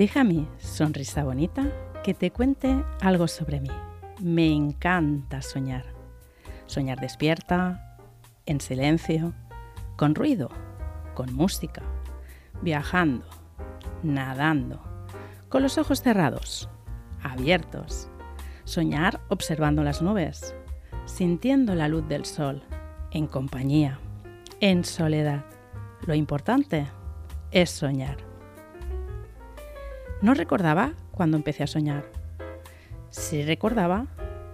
Déjame, sonrisa bonita, que te cuente algo sobre mí. Me encanta soñar. Soñar despierta, en silencio, con ruido, con música, viajando, nadando, con los ojos cerrados, abiertos. Soñar observando las nubes, sintiendo la luz del sol, en compañía, en soledad. Lo importante es soñar. No recordaba cuando empecé a soñar. Sí recordaba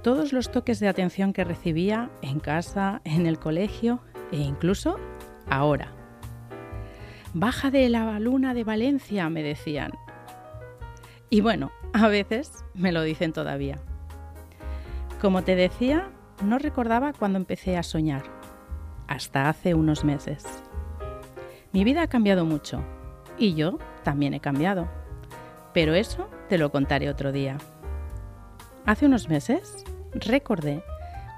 todos los toques de atención que recibía en casa, en el colegio e incluso ahora. Baja de la luna de Valencia, me decían. Y bueno, a veces me lo dicen todavía. Como te decía, no recordaba cuando empecé a soñar, hasta hace unos meses. Mi vida ha cambiado mucho y yo también he cambiado. Pero eso te lo contaré otro día. Hace unos meses recordé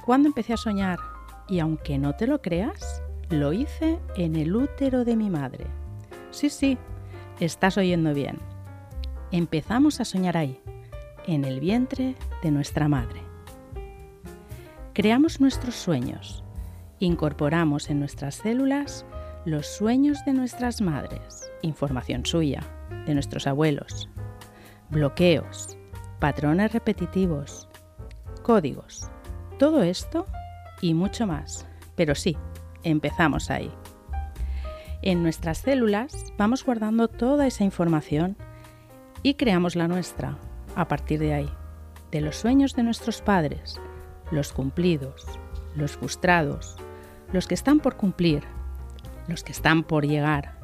cuando empecé a soñar y aunque no te lo creas, lo hice en el útero de mi madre. Sí, sí, estás oyendo bien. Empezamos a soñar ahí, en el vientre de nuestra madre. Creamos nuestros sueños, incorporamos en nuestras células los sueños de nuestras madres, información suya, de nuestros abuelos, bloqueos, patrones repetitivos, códigos, todo esto y mucho más. Pero sí, empezamos ahí. En nuestras células vamos guardando toda esa información y creamos la nuestra a partir de ahí, de los sueños de nuestros padres, los cumplidos, los frustrados, los que están por cumplir, los que están por llegar.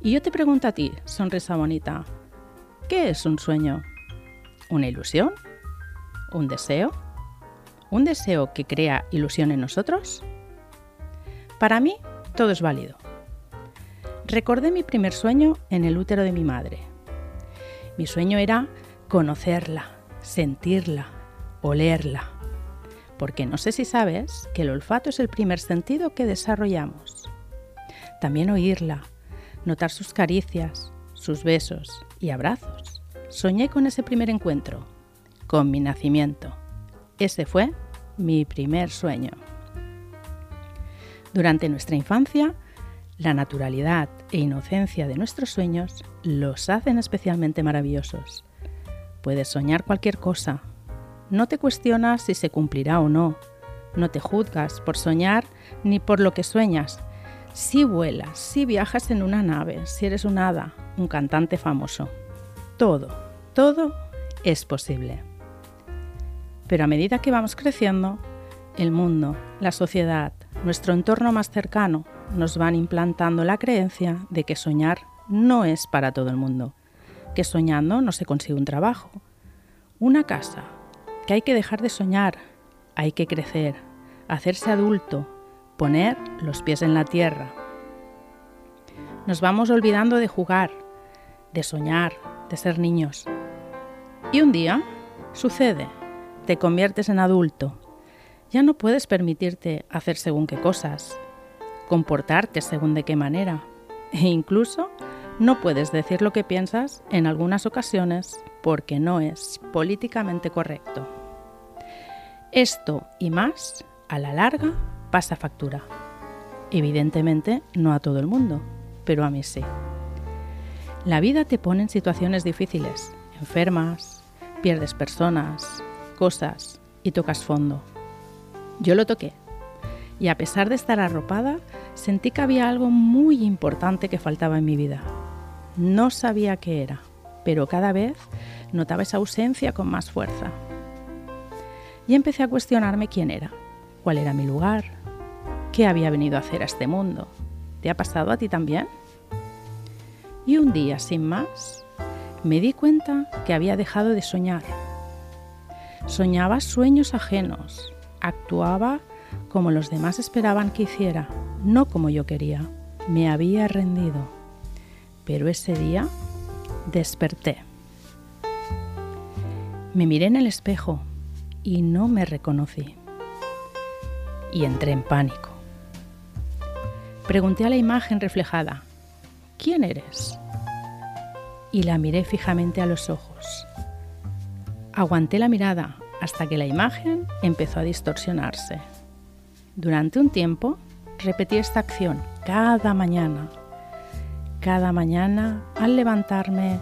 Y yo te pregunto a ti, sonrisa bonita, ¿Qué es un sueño? ¿Una ilusión? ¿Un deseo? ¿Un deseo que crea ilusión en nosotros? Para mí, todo es válido. Recordé mi primer sueño en el útero de mi madre. Mi sueño era conocerla, sentirla, olerla. Porque no sé si sabes que el olfato es el primer sentido que desarrollamos. También oírla, notar sus caricias, sus besos y abrazos. Soñé con ese primer encuentro, con mi nacimiento. Ese fue mi primer sueño. Durante nuestra infancia, la naturalidad e inocencia de nuestros sueños los hacen especialmente maravillosos. Puedes soñar cualquier cosa. No te cuestionas si se cumplirá o no. No te juzgas por soñar ni por lo que sueñas, si vuelas, si viajas en una nave, si eres un hada, un cantante famoso. Todo, todo es posible. Pero a medida que vamos creciendo, el mundo, la sociedad, nuestro entorno más cercano nos van implantando la creencia de que soñar no es para todo el mundo, que soñando no se consigue un trabajo, una casa, que hay que dejar de soñar, hay que crecer, hacerse adulto, poner los pies en la tierra. Nos vamos olvidando de jugar, de soñar, de ser niños. Y un día sucede, te conviertes en adulto. Ya no puedes permitirte hacer según qué cosas, comportarte según de qué manera, e incluso no puedes decir lo que piensas en algunas ocasiones porque no es políticamente correcto. Esto y más, a la larga, pasa factura. Evidentemente no a todo el mundo, pero a mí sí. La vida te pone en situaciones difíciles, enfermas, pierdes personas, cosas y tocas fondo. Yo lo toqué y a pesar de estar arropada, sentí que había algo muy importante que faltaba en mi vida. No sabía qué era, pero cada vez notaba esa ausencia con más fuerza. Y empecé a cuestionarme quién era, cuál era mi lugar, qué había venido a hacer a este mundo. ¿Te ha pasado a ti también? Y un día, sin más, me di cuenta que había dejado de soñar. Soñaba sueños ajenos, actuaba como los demás esperaban que hiciera, no como yo quería. Me había rendido. Pero ese día desperté. Me miré en el espejo y no me reconocí. Y entré en pánico. Pregunté a la imagen reflejada, ¿quién eres? Y la miré fijamente a los ojos. Aguanté la mirada hasta que la imagen empezó a distorsionarse. Durante un tiempo repetí esta acción cada mañana. Cada mañana al levantarme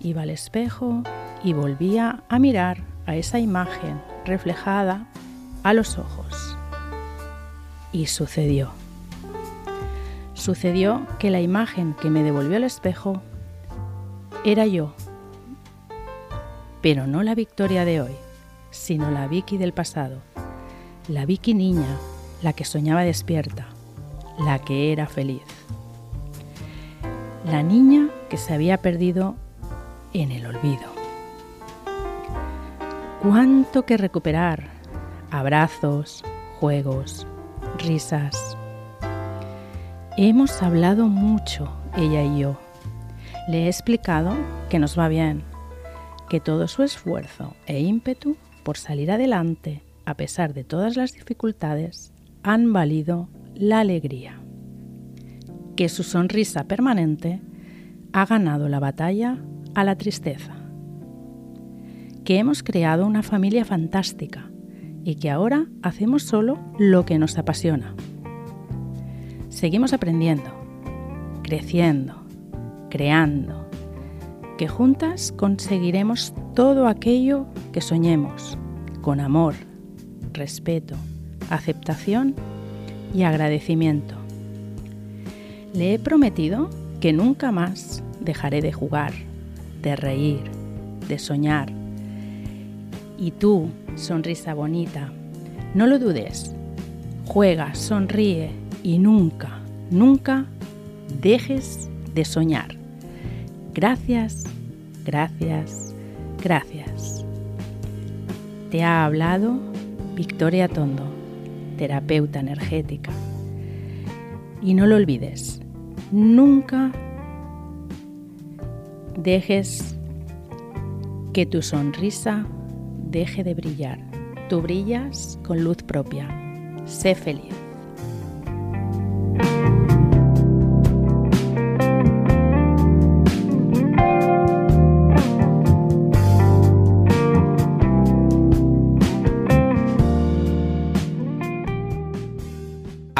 iba al espejo y volvía a mirar a esa imagen reflejada a los ojos. Y sucedió. Sucedió que la imagen que me devolvió el espejo era yo, pero no la Victoria de hoy, sino la Vicky del pasado, la Vicky niña, la que soñaba despierta, la que era feliz, la niña que se había perdido en el olvido. Cuánto que recuperar, abrazos, juegos, risas. Hemos hablado mucho, ella y yo. Le he explicado que nos va bien, que todo su esfuerzo e ímpetu por salir adelante, a pesar de todas las dificultades, han valido la alegría. Que su sonrisa permanente ha ganado la batalla a la tristeza. Que hemos creado una familia fantástica y que ahora hacemos solo lo que nos apasiona. Seguimos aprendiendo, creciendo, creando, que juntas conseguiremos todo aquello que soñemos, con amor, respeto, aceptación y agradecimiento. Le he prometido que nunca más dejaré de jugar, de reír, de soñar. Y tú, sonrisa bonita, no lo dudes. Juega, sonríe y nunca, nunca dejes de soñar. Gracias, gracias, gracias. Te ha hablado Victoria Tondo, terapeuta energética. Y no lo olvides, nunca dejes que tu sonrisa deje de brillar. Tú brillas con luz propia. Sé feliz.